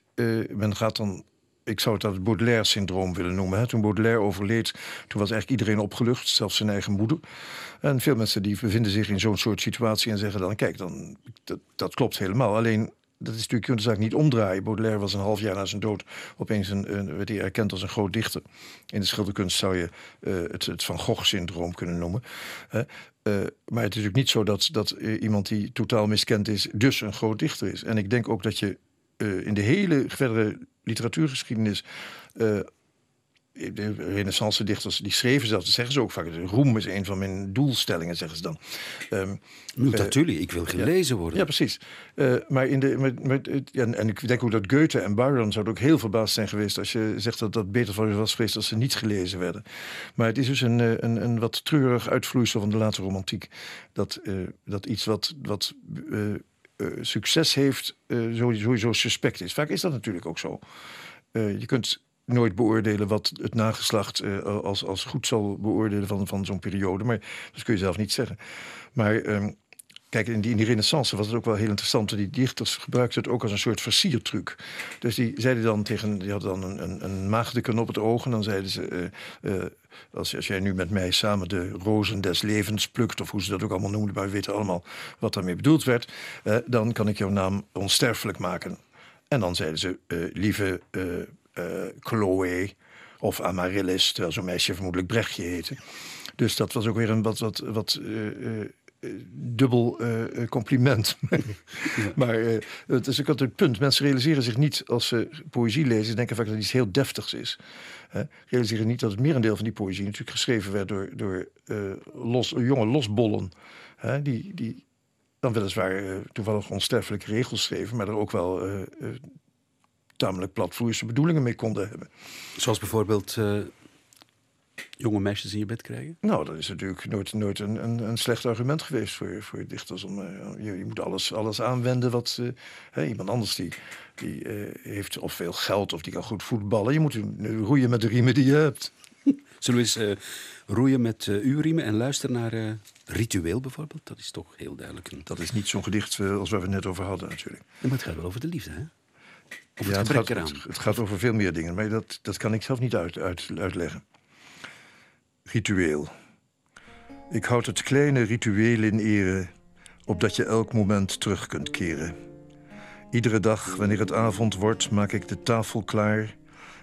men gaat dan. Ik zou het dat het Baudelaire-syndroom willen noemen. Toen Baudelaire overleed, toen was eigenlijk iedereen opgelucht, zelfs zijn eigen moeder. En veel mensen die bevinden zich in zo'n soort situatie en zeggen dan... kijk, dan, dat, dat klopt helemaal. Alleen, dat is natuurlijk, je kunt de zaak niet omdraaien. Baudelaire was een half jaar na zijn dood opeens een, een, werd hij erkend als een groot dichter. In de schilderkunst zou je eh, het, het Van Gogh-syndroom kunnen noemen. Eh, maar het is natuurlijk niet zo dat, dat eh, iemand die totaal miskend is... dus een groot dichter is. En ik denk ook dat je in de hele verdere literatuurgeschiedenis... de renaissance dichters die schreven zelfs, dat zeggen ze ook vaak. Roem is een van mijn doelstellingen, zeggen ze dan. Nu, natuurlijk, ik wil gelezen worden. ja, precies. Eh, maar in de, met, met, ja, en ik denk ook dat Goethe en Byron zouden ook heel verbaasd zijn geweest als je zegt dat dat beter voor was geweest als ze niet gelezen werden. Maar het is dus een, eh, een, een wat treurig uitvloeisel van de late romantiek. Dat, dat iets wat, wat succes heeft, sowieso suspect is. Vaak is dat natuurlijk ook zo. Je kunt nooit beoordelen wat het nageslacht eh, als, als goed zal beoordelen van, van zo'n periode. Maar dat kun je zelf niet zeggen. Maar ehm, kijk, in die, in die renaissance was het ook wel heel interessant. Die dichters gebruikten het ook als een soort versiertruc. Dus die zeiden dan tegen, die hadden dan een, een, een op het oog. En dan zeiden ze, eh, eh, als, als jij nu met mij samen de rozen des levens plukt... of hoe ze dat ook allemaal noemden, maar we weten allemaal wat daarmee bedoeld werd... dan kan ik jouw naam onsterfelijk maken. En dan zeiden ze, lieve Chloe of Amaryllis... terwijl zo'n meisje vermoedelijk Brechtje heette. Dus dat was ook weer een wat, wat, wat eh, eh, eh, dubbel eh, eh, compliment. Maar eh, het is ook altijd het punt. Mensen realiseren zich niet als ze poëzie lezen... ze denken vaak dat het iets heel deftigs is. Hè? Realiseren niet dat het merendeel van die poëzie... natuurlijk geschreven werd door, door eh, los, jonge losbollen. Hè? Die, die dan weliswaar eh, toevallig onsterfelijke regels schreven... maar er ook wel eh, eh, tamelijk platvloerse bedoelingen mee konden hebben. Zoals bijvoorbeeld eh, jonge meisjes in je bed krijgen. Nou, dat is natuurlijk nooit, nooit een, een, een slecht argument geweest voor, voor dichters. Om, eh, je, je moet alles, alles aanwenden wat hè, iemand anders die, die eh, heeft of veel geld of die kan goed voetballen. Je moet roeien met de riemen die je hebt. Zullen we eens roeien met uw riemen en luisteren naar Ritueel bijvoorbeeld? Dat is toch heel duidelijk een... Dat is niet zo'n gedicht als waar we het net over hadden natuurlijk. Maar het gaat wel over de liefde, hè? Of Ja, het, gaat, eraan. het, het gaat over veel meer dingen, maar dat, dat kan ik zelf niet uit, uit, uitleggen. Ritueel. Ik houd het kleine ritueel in ere, opdat je elk moment terug kunt keren. Iedere dag, wanneer het avond wordt, maak ik de tafel klaar.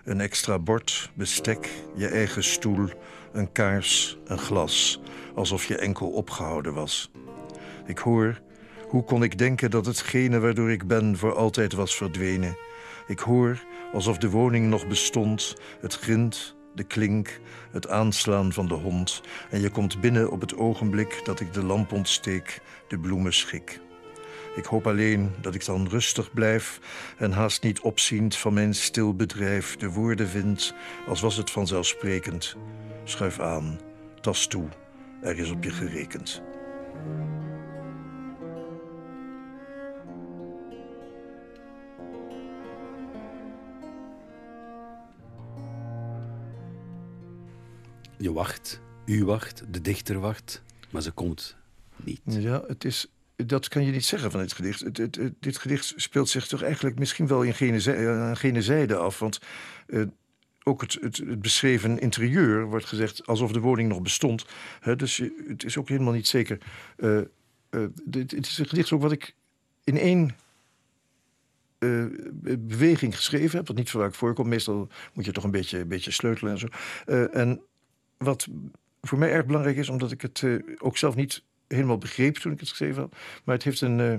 Een extra bord, bestek, je eigen stoel, een kaars, een glas. Alsof je enkel opgehouden was. Ik hoor, hoe kon ik denken dat hetgene waardoor ik ben voor altijd was verdwenen? Ik hoor, alsof de woning nog bestond, het grind, de klink, het aanslaan van de hond. En je komt binnen op het ogenblik dat ik de lamp ontsteek, de bloemen schik. Ik hoop alleen dat ik dan rustig blijf en haast niet opziend van mijn stil bedrijf de woorden vind, als was het vanzelfsprekend. Schuif aan, tas toe, er is op je gerekend. Je wacht, u wacht, de dichter wacht, maar ze komt niet. Ja, het is, dat kan je niet zeggen van dit gedicht. Dit gedicht speelt zich toch eigenlijk misschien wel in gene, gene zijde af. Want eh, ook het, beschreven interieur wordt gezegd alsof de woning nog bestond. Hè, dus het is ook helemaal niet zeker. eh, eh, dit, het is een gedicht ook wat ik in één eh, beweging geschreven heb. Wat niet vaak voorkomt. Meestal moet je toch een beetje, een beetje sleutelen en zo. Eh, en wat voor mij erg belangrijk is, omdat ik het eh, ook zelf niet helemaal begreep toen ik het geschreven had. Maar het heeft een, eh,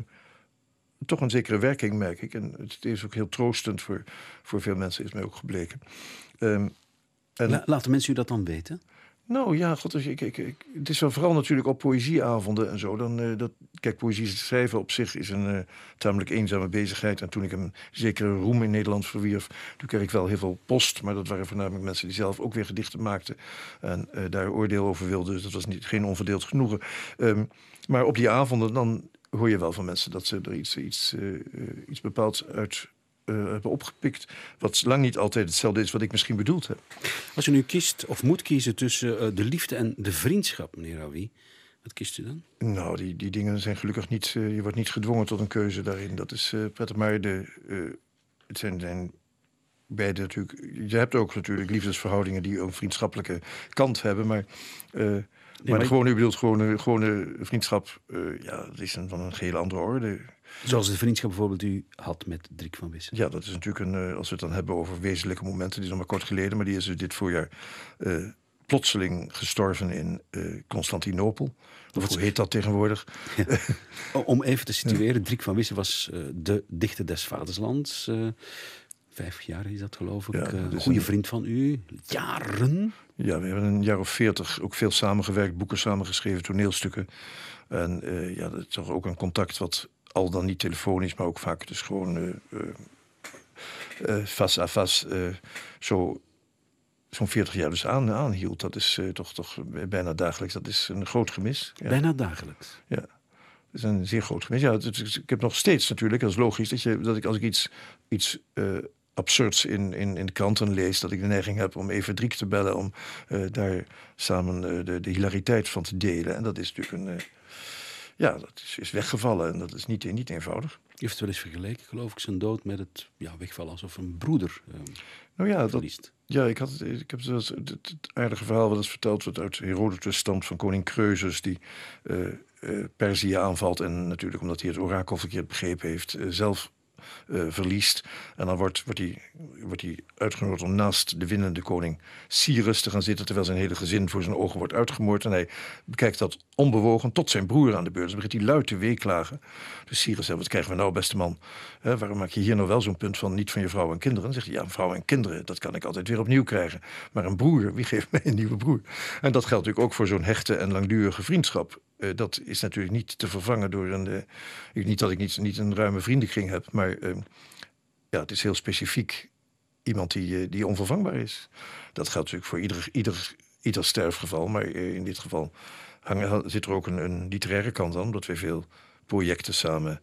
toch een zekere werking, merk ik. En het is ook heel troostend voor, voor veel mensen, is mij ook gebleken. Ehm, en, La- laten mensen u dat dan weten? Nou ja, god, ik, ik, ik, het is vooral natuurlijk op poëzieavonden en zo. Dan, eh, dat, kijk, poëzie schrijven op zich is een eh, tamelijk eenzame bezigheid. En toen ik een zekere roem in Nederland verwierf, toen kreeg ik wel heel veel post. Maar dat waren voornamelijk mensen die zelf ook weer gedichten maakten. En eh, daar oordeel over wilden. Dus dat was niet, geen onverdeeld genoegen. Ehm, maar op die avonden, dan hoor je wel van mensen dat ze er iets, iets, iets bepaalds uit eh, hebben opgepikt. Wat lang niet altijd hetzelfde is wat ik misschien bedoeld heb. Als u nu kiest of moet kiezen tussen eh, de liefde en de vriendschap, meneer Raoui, wat kiest u dan? Nou, die, die dingen zijn gelukkig niet. eh, je wordt niet gedwongen tot een keuze daarin. Dat is prettig. Maar de, het zijn, zijn beide natuurlijk. Je hebt ook natuurlijk liefdesverhoudingen die een vriendschappelijke kant hebben. Maar, eh, maar, maar de ik- gewone, u bedoelt gewone, gewone vriendschap. ja, dat is een, van een geheel andere orde. Zoals de vriendschap bijvoorbeeld u had met Drik van Wissen. Ja, dat is natuurlijk een. eh, als we het dan hebben over wezenlijke momenten, die is nog maar kort geleden. Maar die is dus dit voorjaar eh, plotseling gestorven in eh, Constantinopel. Of hoe heet dat tegenwoordig? Om even te situeren, Drik van Wissen was de dichter des vaderslands. vijf jaar is dat geloof ik. Ja, dat goede een- vriend van u. Jaren. Ja, we hebben een jaar of veertig ook veel samengewerkt, boeken samengeschreven, toneelstukken. En ja, dat is toch ook een contact wat al dan niet telefonisch, maar ook vaak dus gewoon eh, eh, eh, face à eh, zo zo'n 40 jaar dus aan, aanhield. Dat is eh, toch, toch bijna dagelijks. Dat is een groot gemis. Ja. Bijna dagelijks. Ja, dat is een zeer groot gemis. Ja, het- het- ik heb nog steeds natuurlijk, dat is logisch, dat, je, dat ik als ik iets, iets eh, absurds in, in, in de kranten lees, dat ik de neiging heb om even Driek te bellen, om eh, daar samen eh, de, de hilariteit van te delen. En dat is natuurlijk een. Ja, dat is, is weggevallen en dat is niet, niet eenvoudig. U heeft wel eens vergeleken, geloof ik, zijn dood met het ja, wegvallen alsof een broeder eh, Nou ja, dat, verliest. Ja, ik, had, ik heb het, het, het aardige verhaal wat eens verteld wordt uit Herodotus stamt van koning Kreusus die eh, Perzië aanvalt en natuurlijk omdat hij het orakel verkeerd begrepen heeft eh, zelf eh, verliest. En dan wordt, wordt, hij, wordt hij uitgenodigd om naast de winnende koning Cyrus te gaan zitten terwijl zijn hele gezin voor zijn ogen wordt uitgemoord. En hij bekijkt dat onbewogen tot zijn broer aan de beurt. Dus begint hij luid te weeklagen. Dus Cyrus zegt, wat krijgen we nou beste man? Waarom maak je hier nou wel zo'n punt van niet van je vrouw en kinderen? Dan zegt hij, ja, vrouw en kinderen, dat kan ik altijd weer opnieuw krijgen. Maar een broer, wie geeft mij een nieuwe broer? En dat geldt natuurlijk ook voor zo'n hechte en langdurige vriendschap. Eh, dat is natuurlijk niet te vervangen door een... ik- niet dat ik niet, niet een ruime vriendenkring heb, maar eh, ja, het is heel specifiek iemand die, eh, die onvervangbaar is. Dat geldt natuurlijk voor ieder, ieder, ieder sterfgeval, maar in dit geval hangen, zit er ook een, een literaire kant aan, omdat wij veel projecten samen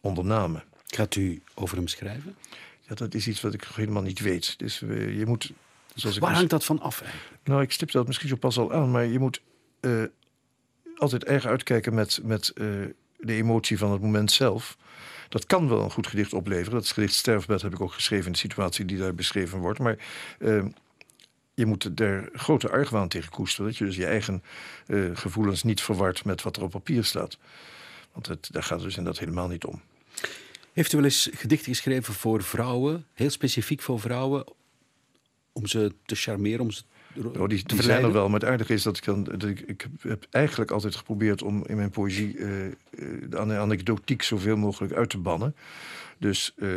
ondernamen. Gaat u over hem schrijven? Ja, dat is iets wat ik nog helemaal niet weet. Dus je moet. Zoals Waar hangt dat van af eigenlijk? Nou, ik stip dat misschien zo pas al aan, maar je moet altijd erg uitkijken met, met eh, de emotie van het moment zelf. Dat kan wel een goed gedicht opleveren. Dat gedicht Sterfbed heb ik ook geschreven in de situatie die daar beschreven wordt. Maar eh, je moet er grote argwaan tegen koesteren. Dat je dus je eigen eh, gevoelens niet verward met wat er op papier staat. Want het, daar gaat het dus inderdaad helemaal niet om. Heeft u wel eens gedichten geschreven voor vrouwen, heel specifiek voor vrouwen, om ze te charmeren, om ze Oh, die, zijn er wel, maar het aardige is dat ik dan. Dat ik, ik heb eigenlijk altijd geprobeerd om in mijn poëzie eh, eh, de ane- anekdotiek zoveel mogelijk uit te bannen. Dus eh,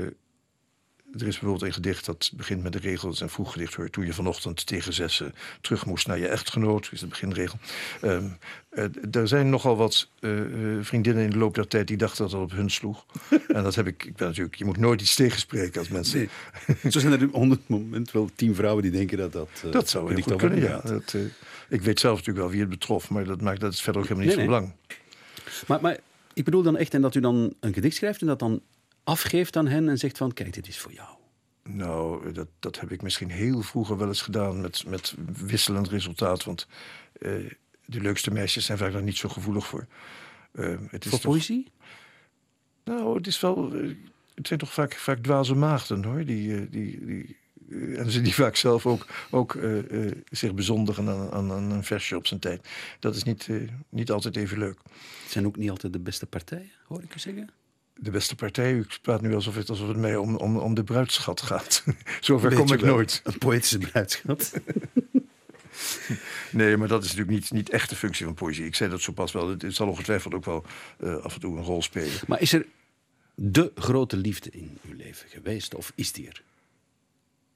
er is bijvoorbeeld een gedicht dat begint met de regel, dat is een vroeg gedicht hoor. Toen je vanochtend tegen zessen terug moest naar je echtgenoot, is de beginregel. Eh, er zijn nogal wat eh, eh, vriendinnen in de loop der tijd die dachten dat dat op hun sloeg. en dat heb ik, ik ben natuurlijk, je moet nooit iets tegenspreken als mensen. Nee. Zo zijn er op het moment wel tien vrouwen die denken dat dat. Dat zou heel goed kunnen, ja. Dat, ik weet zelf natuurlijk wel wie het betrof, maar dat, maakt, dat is verder ook helemaal niet Nee, nee. belang. Maar, maar ik bedoel dan echt en dat u dan een gedicht schrijft en dat dan afgeeft aan hen en zegt van kijk, dit is voor jou. Nou, dat, dat heb ik misschien heel vroeger wel eens gedaan met, met wisselend resultaat. Want eh, de leukste meisjes zijn vaak daar niet zo gevoelig voor. Eh, het is Voor toch- poëzie? Nou, het is wel. eh, het zijn toch vaak, vaak dwaze maagden hoor. Die, eh, die, die, en ze die vaak zelf ook, ook zich bezondigen aan, aan, aan een versje op zijn tijd. Dat is niet, niet altijd even leuk. Het zijn ook niet altijd de beste partijen, hoor ik u zeggen. De beste partij, u praat nu alsof het, alsof het mij om, om, om de bruidschat gaat. Zover kom ik nooit. Een poëtische bruidschat. Nee, maar dat is natuurlijk niet, niet echt de functie van poëzie. Ik zei dat zo pas wel. Het, het zal ongetwijfeld ook wel eh, af en toe een rol spelen. maar is er de grote liefde in uw leven geweest of is die er?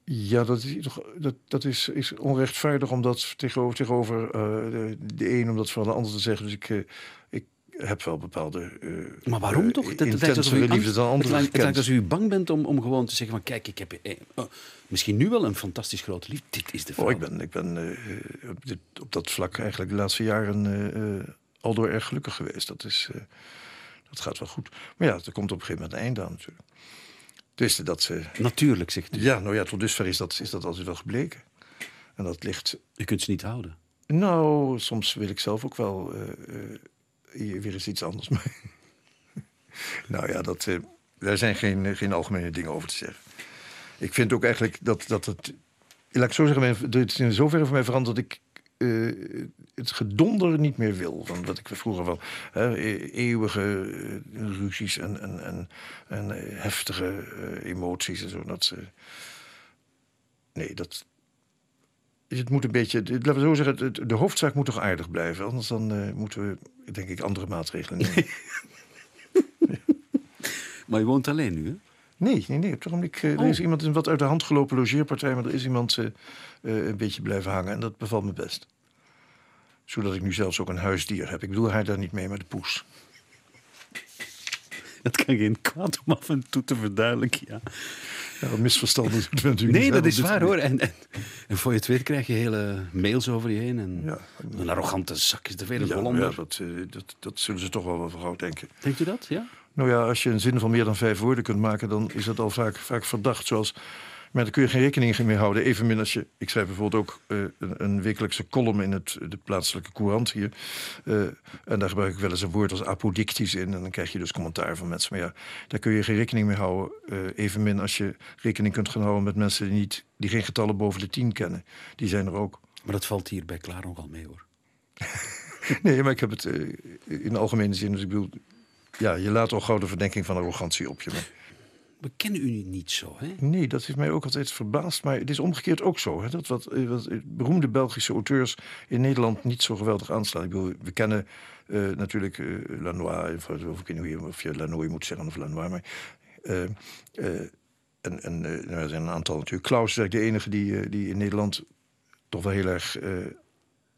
Ja, dat is, toch- dat, dat is, is onrechtvaardig om dat tegenover, tegenover eh, de, de een om dat van de ander te zeggen. Dus ik, eh, ik heb wel bepaalde. eh, Maar waarom eh, toch? Dat, liefde angst- dan anderen het lijkt alsof u bang bent om, om gewoon te zeggen van kijk, ik heb eh, oh, misschien nu wel een fantastisch grote liefde. Dit is de vrouw. Oh, ik ben, ik ben op, dit, op dat vlak eigenlijk de laatste jaren aldoor erg gelukkig geweest. Dat, is, dat gaat wel goed. Maar ja, er komt op een gegeven moment een einde aan natuurlijk. Dus dat ze. Natuurlijk, zegt u. Ja, nou ja, tot dusver is dat, is dat altijd wel gebleken. En dat ligt. U kunt ze niet houden. Nou, soms wil ik zelf ook wel hier weer eens iets anders mee. nou ja, dat, eh, daar zijn geen, geen algemene dingen over te zeggen. Ik vind ook eigenlijk dat, dat het. Laat ik zo zeggen, het is in zoverre voor mij veranderd dat ik eh, het gedonder niet meer wil. Van wat ik vroeger hè, e- eeuwige eh, ruzies en, en, en, en eh, heftige eh, emoties en zo. Dat. Nee, dat. Het moet een beetje. Laten we zo zeggen, het- de hoofdzaak moet toch aardig blijven. Anders dan eh, moeten we, denk ik, andere maatregelen nemen. Maar u woont alleen nu, hè? Nee, nee, nee. Op het ogenblik, eh, Oh. Er is iemand een wat uit de hand gelopen logeerpartij, maar er is iemand eh, eh, een beetje blijven hangen. En dat bevalt me best. Zodat ik nu zelfs ook een huisdier heb. Ik bedoel haar daar niet mee, maar de poes. Het kan geen kwaad om af en toe te verduidelijken, ja. Ja, misverstanden men natuurlijk Nee, dat is waar hoor. En, en, en voor je het weet krijg je hele mails over je heen. En Ja. een arrogante zak is de vele Ja, Hollander. ja, dat, eh, dat, dat zullen ze toch wel wel gauw denken. Denkt u dat? Ja? Nou ja, als je een zin van meer dan vijf woorden kunt maken, dan is dat al vaak, vaak verdacht. Zoals, maar daar kun je geen rekening mee houden. Evenmin als je. Ik schrijf bijvoorbeeld ook eh, een, een wekelijkse column in het, de plaatselijke courant hier. Eh, en daar gebruik ik wel eens een woord als apodictisch in. En dan krijg je dus commentaar van mensen. Maar ja, daar kun je geen rekening mee houden. eh, evenmin als je rekening kunt gaan houden met mensen die, niet, die geen getallen boven de tien kennen. Die zijn er ook. Maar dat valt hier bij Klaar nogal mee hoor. Nee, maar ik heb het in de algemene zin. Dus ik bedoel. Ja, je laat al gauw de verdenking van arrogantie op je. Maar We kennen u niet zo, hè? Nee, dat heeft mij ook altijd verbaasd. Maar het is omgekeerd ook zo. Hè, dat wat, eh, wat eh, beroemde Belgische auteurs in Nederland niet zo geweldig aanslaan. Ik bedoel, we kennen eh, natuurlijk eh, Lanois, of, ik weet niet of je Lanois moet zeggen of Lanois. Maar, en en nou, er zijn een aantal natuurlijk. Klaus is eigenlijk de enige die, die in Nederland toch wel heel erg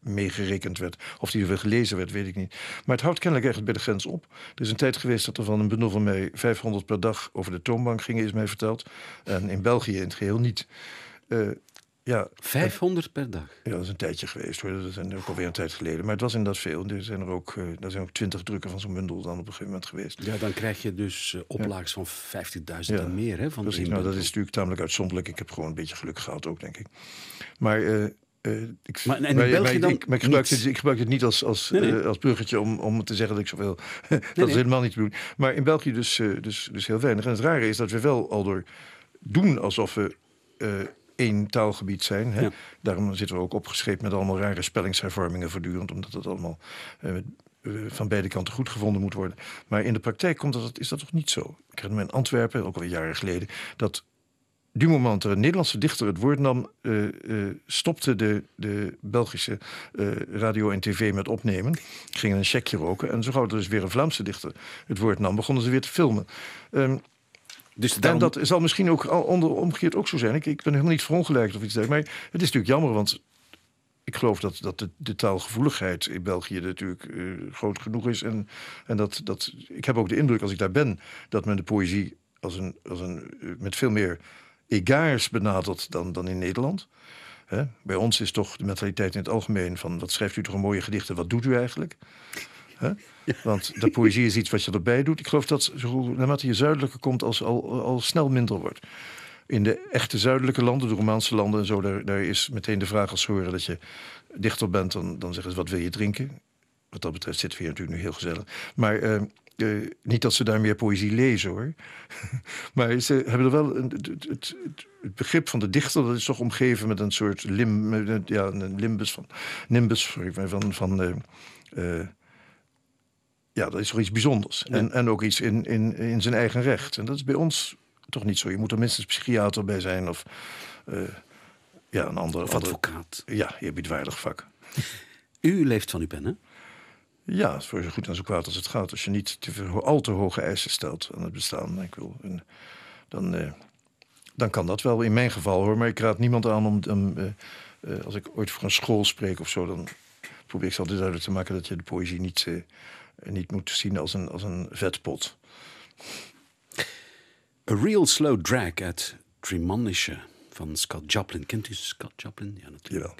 meegerekend werd. Of die zoveel gelezen werd, weet ik niet. Maar het houdt kennelijk echt bij de grens op. Er is een tijd geweest dat er van een bundel van mij 500 per dag over de toonbank gingen, is mij verteld. En in België in het geheel niet. Eh, ja, 500 per dag. ja, dat is een tijdje geweest hoor. Dat is ook alweer een tijd geleden. Maar het was inderdaad veel. Er zijn er ook, eh, er zijn ook twintig drukken van zo'n bundel dan op een gegeven moment geweest. Ja, dan krijg je dus eh, oplaags van 50.000 Ja, en meer, hè? Van Precies, nou dat is natuurlijk tamelijk uitzonderlijk. Ik heb gewoon een beetje geluk gehad ook, denk ik. Maar, eh, eh, ik, Maar- en in maar- België maar ik- dan ik, maar ik, gebruik ik dit niet als, als, Nee, nee. eh, als bruggetje om, om te zeggen dat ik zoveel... dat nee. is helemaal niet te doen. Maar in België dus, eh, dus, dus heel weinig. En het rare is dat we wel al door doen alsof we eh, één taalgebied zijn. Hè? Ja. Daarom zitten we ook opgeschreven met allemaal rare spellingshervormingen voortdurend. Omdat het allemaal eh, eh, van beide kanten goed gevonden moet worden. Maar in de praktijk komt dat, is dat toch niet zo. Ik herinner me in Antwerpen, ook al jaren geleden... dat du moment er een Nederlandse dichter het woord nam, eh, eh, stopte de, de Belgische eh, radio en tv met opnemen. Gingen een checkje roken. En zo gauw er dus weer een Vlaamse dichter het woord nam, begonnen ze weer te filmen. Ehm, Dus en daarom, dat zal misschien ook al onder, omgekeerd ook zo zijn. Ik, ik ben helemaal niet verongelijkt of iets dergelijks. Maar het is natuurlijk jammer, want ik geloof dat, dat de, de taalgevoeligheid in België natuurlijk groot genoeg is. En, en dat, dat, ik heb ook de indruk als ik daar ben dat men de poëzie als een, als een, met veel meer egaars benadert dan, dan in Nederland. Bij ons is toch de mentaliteit in het algemeen van wat schrijft u toch een mooie gedichten, wat doet u eigenlijk? Want de poëzie is iets wat je erbij doet. Ik geloof dat zo, naarmate je zuidelijker komt, als al, al snel minder wordt. In de echte zuidelijke landen, de Romaanse landen en zo, daar, daar is meteen de vraag als horen dat je dichter bent, dan, dan zeggen ze wat wil je drinken? Wat dat betreft zitten we hier natuurlijk nu heel gezellig. Maar eh, eh, niet dat ze daar meer poëzie lezen hoor. maar ze hebben er wel een, het, het, begrip van de dichter, dat is toch omgeven met een soort lim, ja, een limbus van nimbus sorry, van, van eh, eh, ja, dat is toch iets bijzonders. En, en ook iets in, in, in zijn eigen recht. En dat is bij ons toch niet zo. Je moet er minstens psychiater bij zijn of ja, een ander, of advocaat. ja, eerbiedwaardig vak. U leeft van uw pen, hè? Ja, voor zo goed en zo kwaad als het gaat. Als je niet te al te hoge eisen stelt aan het bestaan. Ik wil, dan, eh, dan kan dat wel in mijn geval hoor. Maar ik raad niemand aan om, eh, eh, als ik ooit voor een school spreek of zo, dan probeer ik ze altijd duidelijk te maken dat je de poëzie niet, niet moet zien als een, als een vetpot. A Real Slow Drag at Tremonische van Scott Joplin. Kent u Scott Joplin? Ja, natuurlijk. Jawel.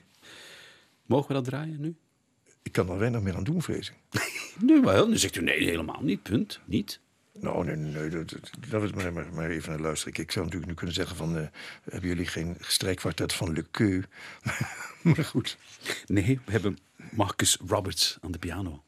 Mogen we dat draaien nu? Ik kan er weinig meer aan doen, vrees ik. Nu wel. Dan zegt u nee, helemaal niet. Punt. Niet. Nou, nee, nee, nee dat, dat- is maar, maar, maar even naar luisteren. Ik zou natuurlijk nu kunnen zeggen van... eh, hebben jullie geen strijkkwartet van Le Queue? maar goed. Nee, we hebben Marcus Roberts aan de piano.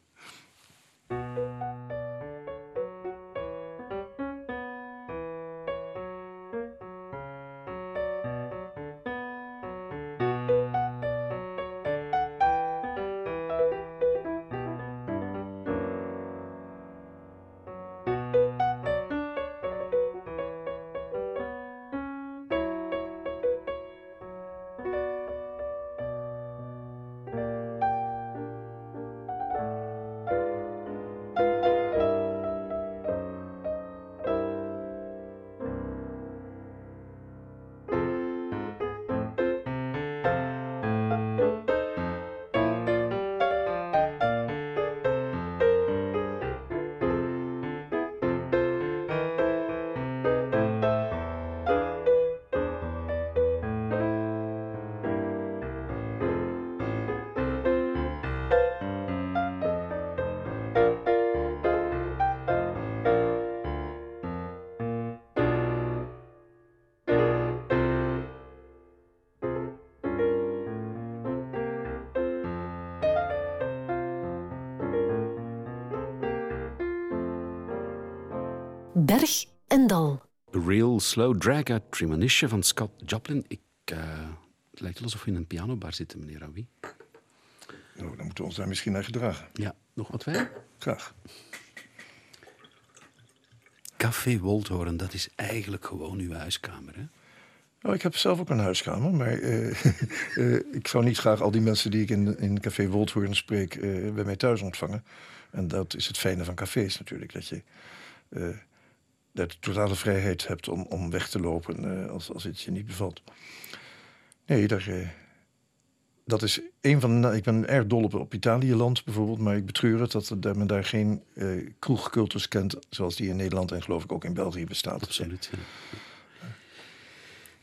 Berg en Dal. A Real Slow Drag at Tremonische van Scott Joplin. Ik, eh, het lijkt wel alsof we in een pianobar zitten, meneer Rawi. Nou, dan moeten we ons daar misschien naar gedragen. Ja, nog wat wijn? Graag. Café Woldhoorn, dat is eigenlijk gewoon uw huiskamer, hè? Nou, ik heb zelf ook een huiskamer, maar eh, eh, ik zou niet graag al die mensen die ik in, in Café Woldhoorn spreek eh, bij mij thuis ontvangen. En dat is het fijne van cafés natuurlijk, dat je dat je totale vrijheid hebt om, om weg te lopen eh, als, als iets je niet bevalt. Nee, daar, eh, dat is een van de. Ik ben erg dol op, op Italië-land bijvoorbeeld, maar ik betreur het dat, dat men daar geen eh kroegcultus kent zoals die in Nederland en geloof ik ook in België bestaat. Absoluut. ja.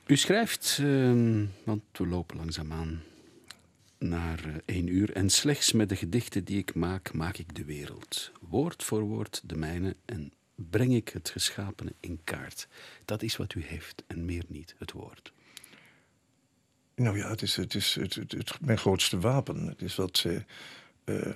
U schrijft, ehm, want we lopen langzaamaan naar één uur. En slechts met de gedichten die ik maak, maak ik de wereld. Woord voor woord de mijne en breng ik het geschapene in kaart. Dat is wat u heeft en meer niet, het woord. Nou ja, het is, het is het, het, mijn grootste wapen. Het is wat eh, eh,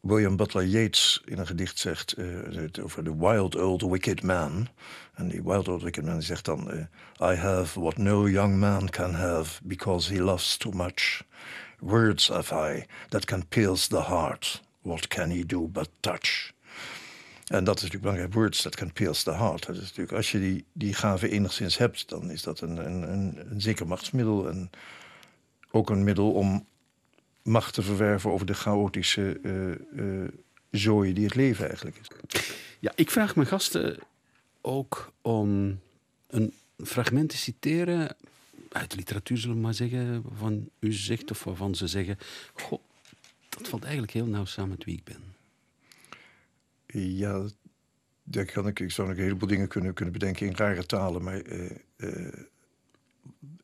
William Butler Yeats in een gedicht zegt eh, over the wild old wicked man. En die wild old wicked man zegt dan... I have what no young man can have because he loves too much. Words have I that can pierce the heart. What can he do but touch? En dat is natuurlijk belangrijk. Words that can pierce the heart. Dat is natuurlijk, als je die, die gave enigszins hebt, dan is dat een, een, een, een zeker machtsmiddel. En ook een middel om macht te verwerven over de chaotische eh, zooi die het leven eigenlijk is. Ja, ik vraag mijn gasten ook om een fragment te citeren uit de literatuur, zullen we maar zeggen, waarvan u zegt of waarvan ze zeggen: Goh, dat valt eigenlijk heel nauw samen met wie ik ben. Ja, daar kan ik, ik zou nog een heleboel dingen kunnen, kunnen bedenken in rare talen. Maar eh, eh,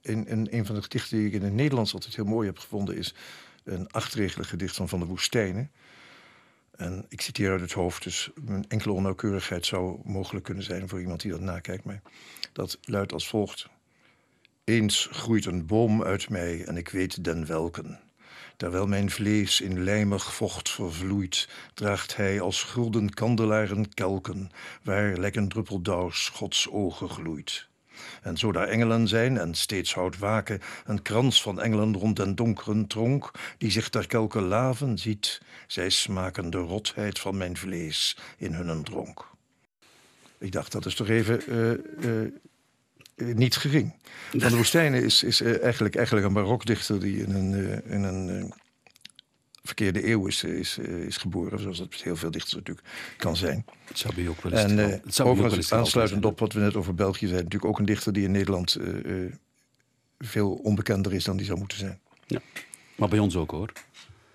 in een van de gedichten die ik in het Nederlands altijd heel mooi heb gevonden... is een achtregelig gedicht van Van de Woestijnen. En ik citeer uit het hoofd, dus een enkele onnauwkeurigheid zou mogelijk kunnen zijn... voor iemand die dat nakijkt. Maar dat luidt als volgt. Eens groeit een boom uit mij en ik weet den welken... Terwijl mijn vlees in lijmig vocht vervloeit, draagt hij als gulden kandelaren kelken, waar lek een druppel Gods ogen gloeit. En zo daar engelen zijn en steeds houdt waken, een krans van engelen rond den donkeren tronk, die zich ter kelken laven ziet, zij smaken de rotheid van mijn vlees in hunnen dronk. Ik dacht, dat is toch even eh, eh, niet gering. Van de Woestijnen is, is eh, eigenlijk, eigenlijk een barokdichter die in een, eh, in een eh, verkeerde eeuw is, is, is geboren. Zoals dat heel veel dichters natuurlijk kan zijn. Het zou bij ook wel eens En geval- het zou overigens, aansluitend op wat we net over België zeiden... natuurlijk ook een dichter die in Nederland veel onbekender is dan die zou moeten zijn. Ja. Maar bij ons ook hoor.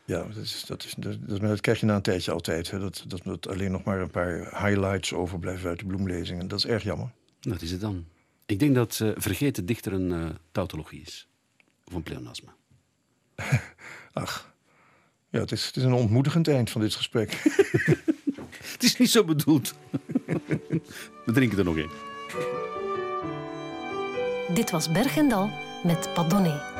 Ja, dat, is, dat, is, dat, dat, maar dat krijg je na een tijdje altijd. Hè, dat, dat, dat alleen nog maar een paar highlights overblijven uit de bloemlezingen. Dat is erg jammer. Dat is het dan. Ik denk dat eh, vergeten dichter een eh, tautologie is. Of een pleonasme. Ach, ja, het is, het is een ontmoedigend eind van dit gesprek. Het is niet zo bedoeld. We drinken er nog in. Dit was Bergendal met Padonné.